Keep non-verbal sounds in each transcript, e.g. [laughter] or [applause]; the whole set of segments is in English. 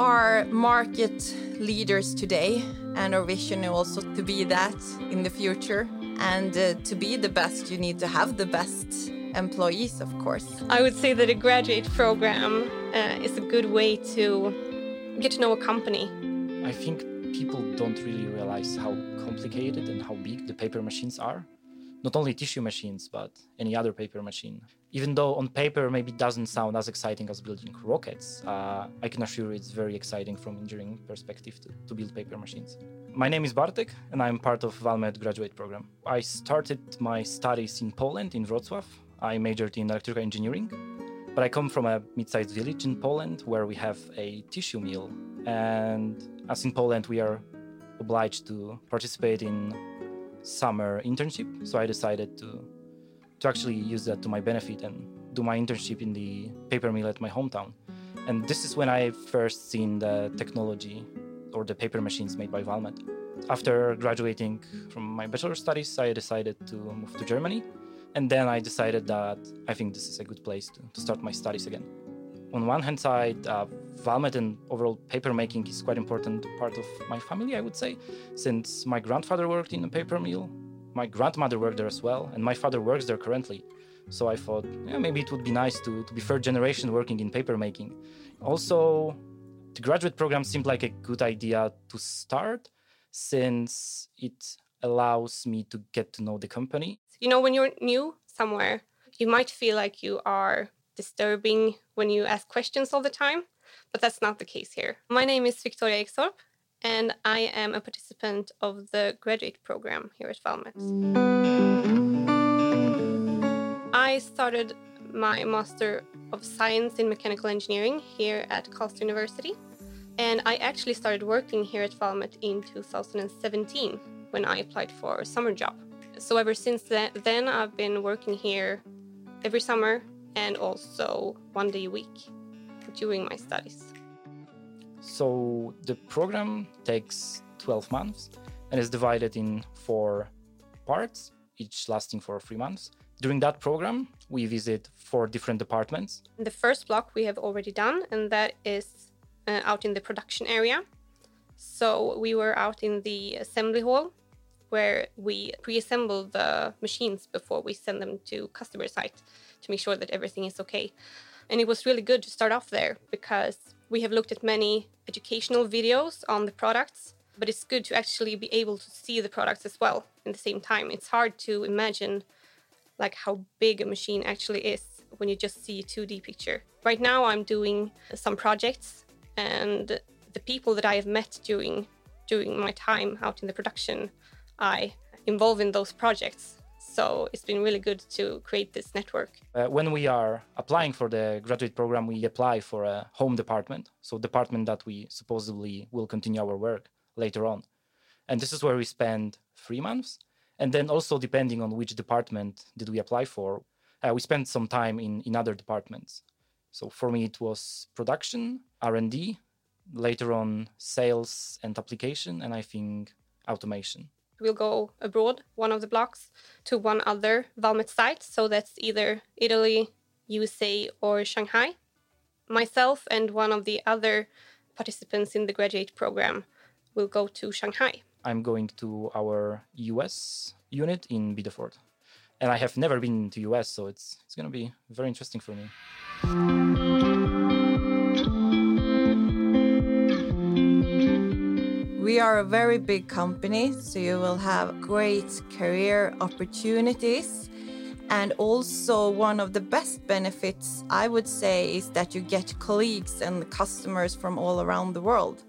are market leaders today, and our vision is also to be that in the future. And uh, to be the best, you need to have the best employees, of course. I would say that a graduate program uh, is a good way to get to know a company. I think people don't really realize how complicated and how big the paper machines are. Not only tissue machines, but any other paper machine. Even though on paper maybe doesn't sound as exciting as building rockets, uh, I can assure you it's very exciting from engineering perspective to, to build paper machines. My name is Bartek, and I'm part of Valmet graduate program. I started my studies in Poland, in Wrocław. I majored in electrical engineering, but I come from a mid-sized village in Poland where we have a tissue mill, and as in Poland, we are obliged to participate in summer internship. So I decided to to actually use that to my benefit and do my internship in the paper mill at my hometown. And this is when I first seen the technology or the paper machines made by Valmet. After graduating from my bachelor studies, I decided to move to Germany. And then I decided that I think this is a good place to, to start my studies again. On one hand side, uh, Valmet and overall paper making is quite important part of my family, I would say, since my grandfather worked in a paper mill, my grandmother worked there as well, and my father works there currently. So I thought, yeah, maybe it would be nice to, to be third generation working in paper making. Also, the graduate program seemed like a good idea to start since it allows me to get to know the company. You know, when you're new somewhere, you might feel like you are disturbing when you ask questions all the time, but that's not the case here. My name is Victoria Eksorp, and I am a participant of the graduate program here at Valmet. I started my Master of Science in Mechanical Engineering here at Karlstad University, and I actually started working here at Valmet in 2017 when I applied for a summer job. So ever since then, I've been working here every summer and also one day a week during my studies. So the program takes 12 months and is divided in four parts, each lasting for three months. During that program, we visit four different departments. The first block we have already done, and that is uh, out in the production area. So we were out in the assembly hall where we pre-assemble the machines before we send them to customer site to make sure that everything is okay. And it was really good to start off there because we have looked at many educational videos on the products, but it's good to actually be able to see the products as well in the same time. It's hard to imagine like how big a machine actually is when you just see a 2D picture. Right now I'm doing some projects and the people that I have met during during my time out in the production I involve in those projects. So it's been really good to create this network. Uh, when we are applying for the graduate program, we apply for a home department, so department that we supposedly will continue our work later on. And this is where we spend three months. And then also depending on which department did we apply for, uh, we spent some time in, in other departments. So for me, it was production, R&D, later on sales and application, and I think automation we'll go abroad, one of the blocks, to one other Valmet site. So that's either Italy, USA, or Shanghai. Myself and one of the other participants in the graduate program will go to Shanghai. I'm going to our US unit in Biddeford. And I have never been to US, so it's it's going to be very interesting for me. We are a very big company, so you will have great career opportunities. And also, one of the best benefits, I would say, is that you get colleagues and customers from all around the world.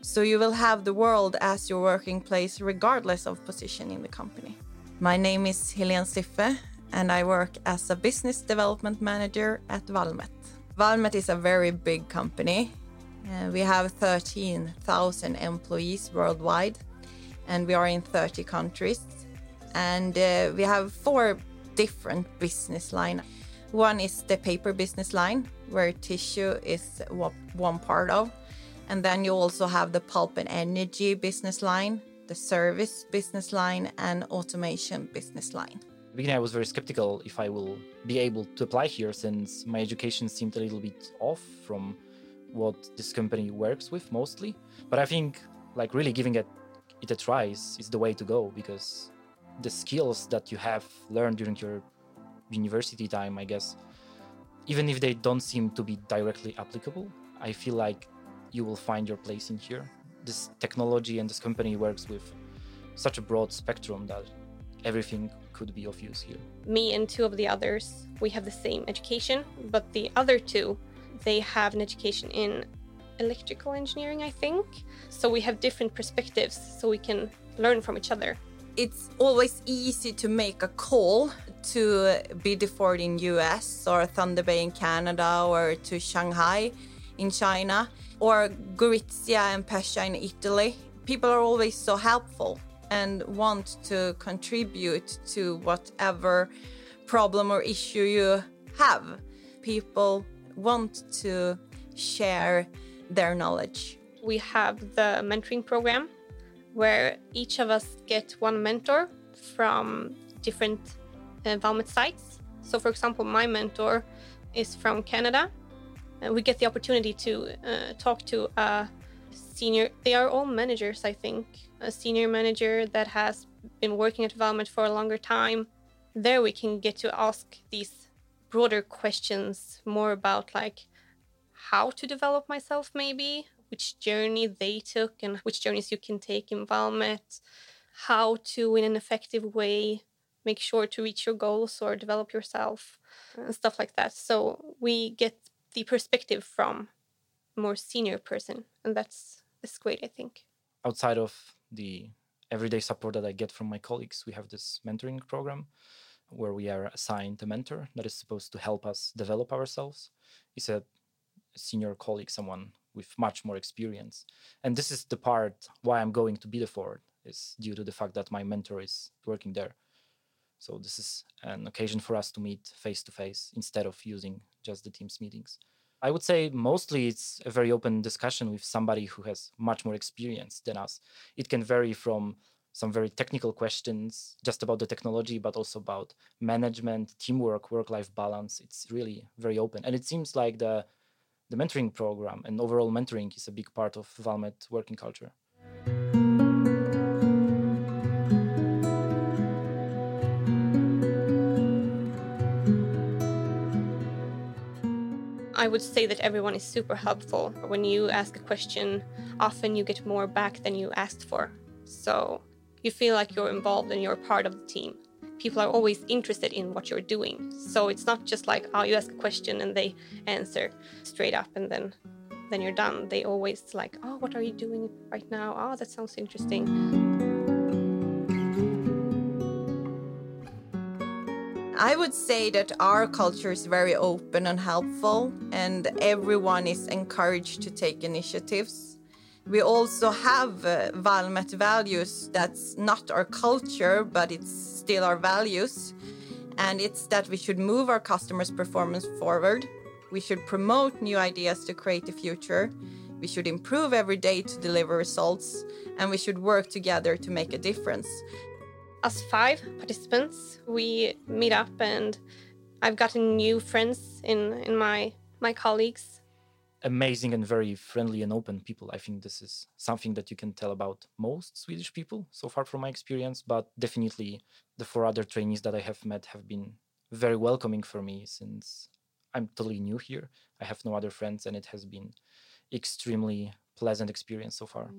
So you will have the world as your working place, regardless of position in the company. My name is Helene Siffe, and I work as a business development manager at Valmet. Valmet is a very big company. Uh, we have 13,000 employees worldwide, and we are in 30 countries. And uh, we have four different business lines. One is the paper business line, where tissue is one part of. And then you also have the pulp and energy business line, the service business line, and automation business line. beginning, I was very skeptical if I will be able to apply here since my education seemed a little bit off from what this company works with mostly. But I think like really giving it, it a try is, is the way to go because the skills that you have learned during your university time, I guess, even if they don't seem to be directly applicable, I feel like you will find your place in here. This technology and this company works with such a broad spectrum that everything could be of use here. Me and two of the others, we have the same education, but the other two, they have an education in electrical engineering, I think. So we have different perspectives so we can learn from each other. It's always easy to make a call to Biddeford in US or Thunder Bay in Canada or to Shanghai in China or Gorizia and Pescia in Italy. People are always so helpful and want to contribute to whatever problem or issue you have. People want to share their knowledge. We have the mentoring program where each of us get one mentor from different uh, Valmet sites. So, for example, my mentor is from Canada, and we get the opportunity to uh, talk to a senior. They are all managers, I think. A senior manager that has been working at Valmet for a longer time. There, we can get to ask these broader questions more about like how to develop myself, maybe which journey they took and which journeys you can take in Valmet, how to, in an effective way, make sure to reach your goals or develop yourself and stuff like that. So we get the perspective from more senior person, and that's that's great, I think. Outside of the everyday support that I get from my colleagues, we have this mentoring program where we are assigned a mentor that is supposed to help us develop ourselves. It's a senior colleague, someone with much more experience. And this is the part why I'm going to Biddeford is due to the fact that my mentor is working there. So this is an occasion for us to meet face to face instead of using just the Teams meetings. I would say mostly it's a very open discussion with somebody who has much more experience than us. It can vary from some very technical questions just about the technology, but also about management, teamwork, work life balance. It's really very open. And it seems like the, the mentoring program and overall mentoring is a big part of Valmet working culture. I would say that everyone is super helpful. When you ask a question, often you get more back than you asked for. So you feel like you're involved and you're part of the team. People are always interested in what you're doing. So it's not just like, oh, you ask a question and they answer straight up and then then you're done. They always like, oh, what are you doing right now? Oh, that sounds interesting. I would say that our culture is very open and helpful, and everyone is encouraged to take initiatives. We also have uh, Valmet values that's not our culture, but it's still our values. And it's that we should move our customers' performance forward. We should promote new ideas to create the future. We should improve every day to deliver results. And we should work together to make a difference As five participants, we meet up and I've gotten new friends in in my my colleagues. Amazing and very friendly and open people. I think this is something that you can tell about most Swedish people so far from my experience, but definitely the four other trainees that I have met have been very welcoming for me since I'm totally new here. I have no other friends and it has been extremely pleasant experience so far.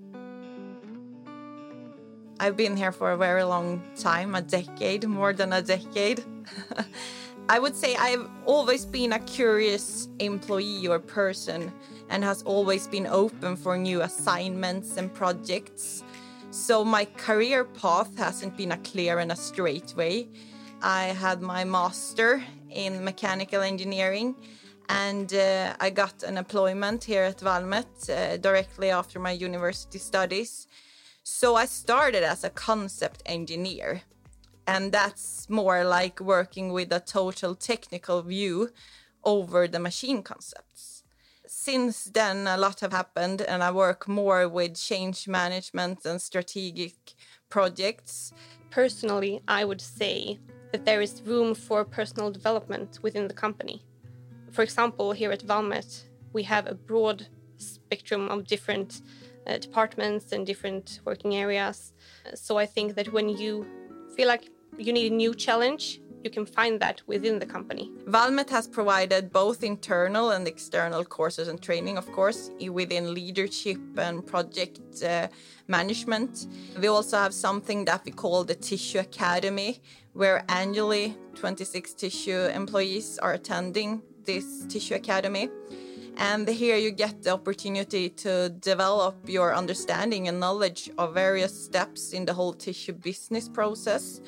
I've been here for a very long time, a decade, more than a decade. [laughs] I would say I've always been a curious employee or person and has always been open for new assignments and projects. So my career path hasn't been a clear and a straight way. I had my master in mechanical engineering and uh, I got an employment here at Valmet uh, directly after my university studies so I started as a concept engineer, and that's more like working with a total technical view over the machine concepts. Since then, a lot have happened, and I work more with change management and strategic projects. Personally, I would say that there is room for personal development within the company. For example, here at Valmet, we have a broad spectrum of different uh, departments and different working areas. So I think that when you feel like you need a new challenge, you can find that within the company. Valmet has provided both internal and external courses and training, of course, within leadership and project uh, management. We also have something that we call the Tissue Academy, where annually 26 tissue employees are attending this Tissue Academy. And here you get the opportunity to develop your understanding and knowledge of various steps in the whole tissue business process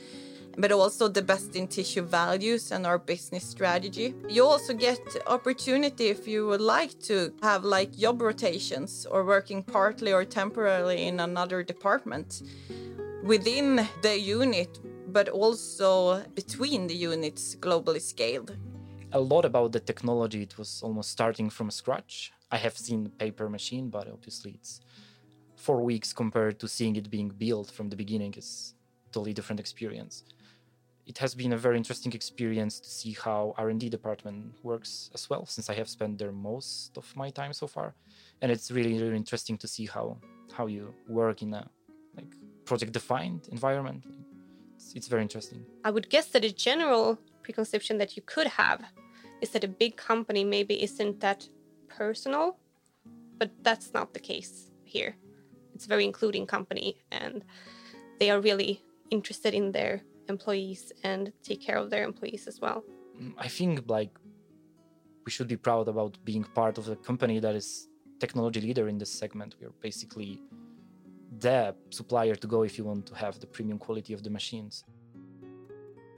but also the best in tissue values and our business strategy. You also get opportunity if you would like to have like job rotations or working partly or temporarily in another department within the unit, but also between the units globally scaled. A lot about the technology, it was almost starting from scratch. I have seen paper machine, but obviously it's four weeks compared to seeing it being built from the beginning is totally different experience it has been a very interesting experience to see how R&D department works as well, since I have spent there most of my time so far, and it's really really interesting to see how how you work in a like project defined environment. It's, it's very interesting. I would guess that a general preconception that you could have is that a big company maybe isn't that personal, but that's not the case here. It's a very including company, and they are really interested in their employees and take care of their employees as well. Mm, I think like we should be proud about being part of a company that is technology leader in this segment. We are basically the supplier to go if you want to have the premium quality of the machines.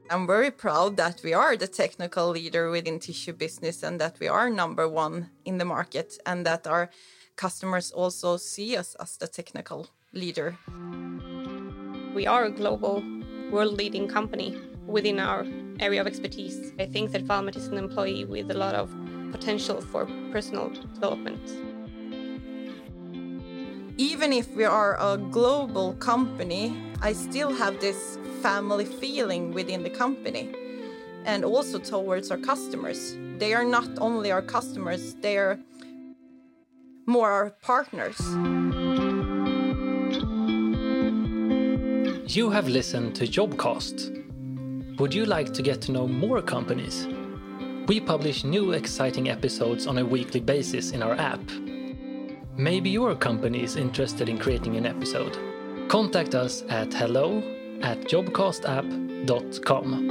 I'm very proud that we are the technical leader within tissue business and that we are number one in the market and that our customers also see us as the technical leader. We are a global world leading company within our area of expertise. I think that Valmet is an employee with a lot of potential for personal development. Even if we are a global company, I still have this family feeling within the company and also towards our customers. They are not only our customers, they are more our partners. You have listened to Jobcast. Would you like to get to know more companies? We publish new exciting episodes on a weekly basis in our app. Maybe your company is interested in creating an episode. Contact us at hello at jobcastapp.com.